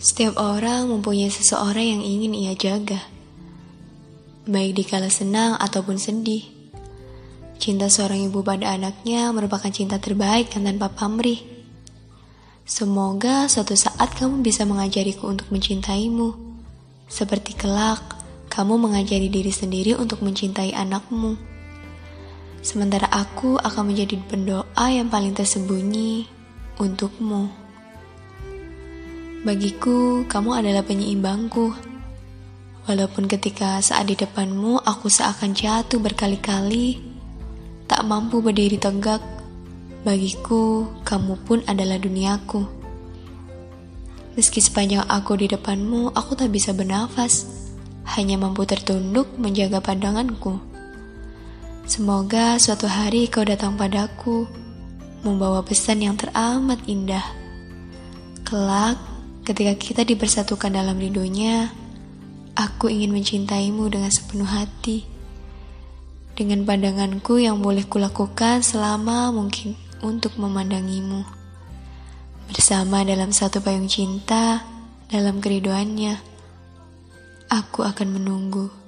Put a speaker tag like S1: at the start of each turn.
S1: Setiap orang mempunyai seseorang yang ingin ia jaga, baik di kala senang ataupun sedih. Cinta seorang ibu pada anaknya merupakan cinta terbaik kan tanpa pamrih. Semoga suatu saat kamu bisa mengajariku untuk mencintaimu, seperti kelak kamu mengajari diri sendiri untuk mencintai anakmu. Sementara aku akan menjadi pendoa yang paling tersembunyi untukmu. Bagiku, kamu adalah penyeimbangku. Walaupun ketika saat di depanmu aku seakan jatuh berkali-kali, tak mampu berdiri tegak, bagiku kamu pun adalah duniaku. Meski sepanjang aku di depanmu, aku tak bisa bernafas, hanya mampu tertunduk menjaga pandanganku. Semoga suatu hari kau datang padaku, membawa pesan yang teramat indah. Kelak, ketika kita dipersatukan dalam ridhonya, aku ingin mencintaimu dengan sepenuh hati. Dengan pandanganku yang boleh kulakukan selama mungkin untuk memandangimu. Bersama dalam satu payung cinta, dalam keridoannya, aku akan menunggu.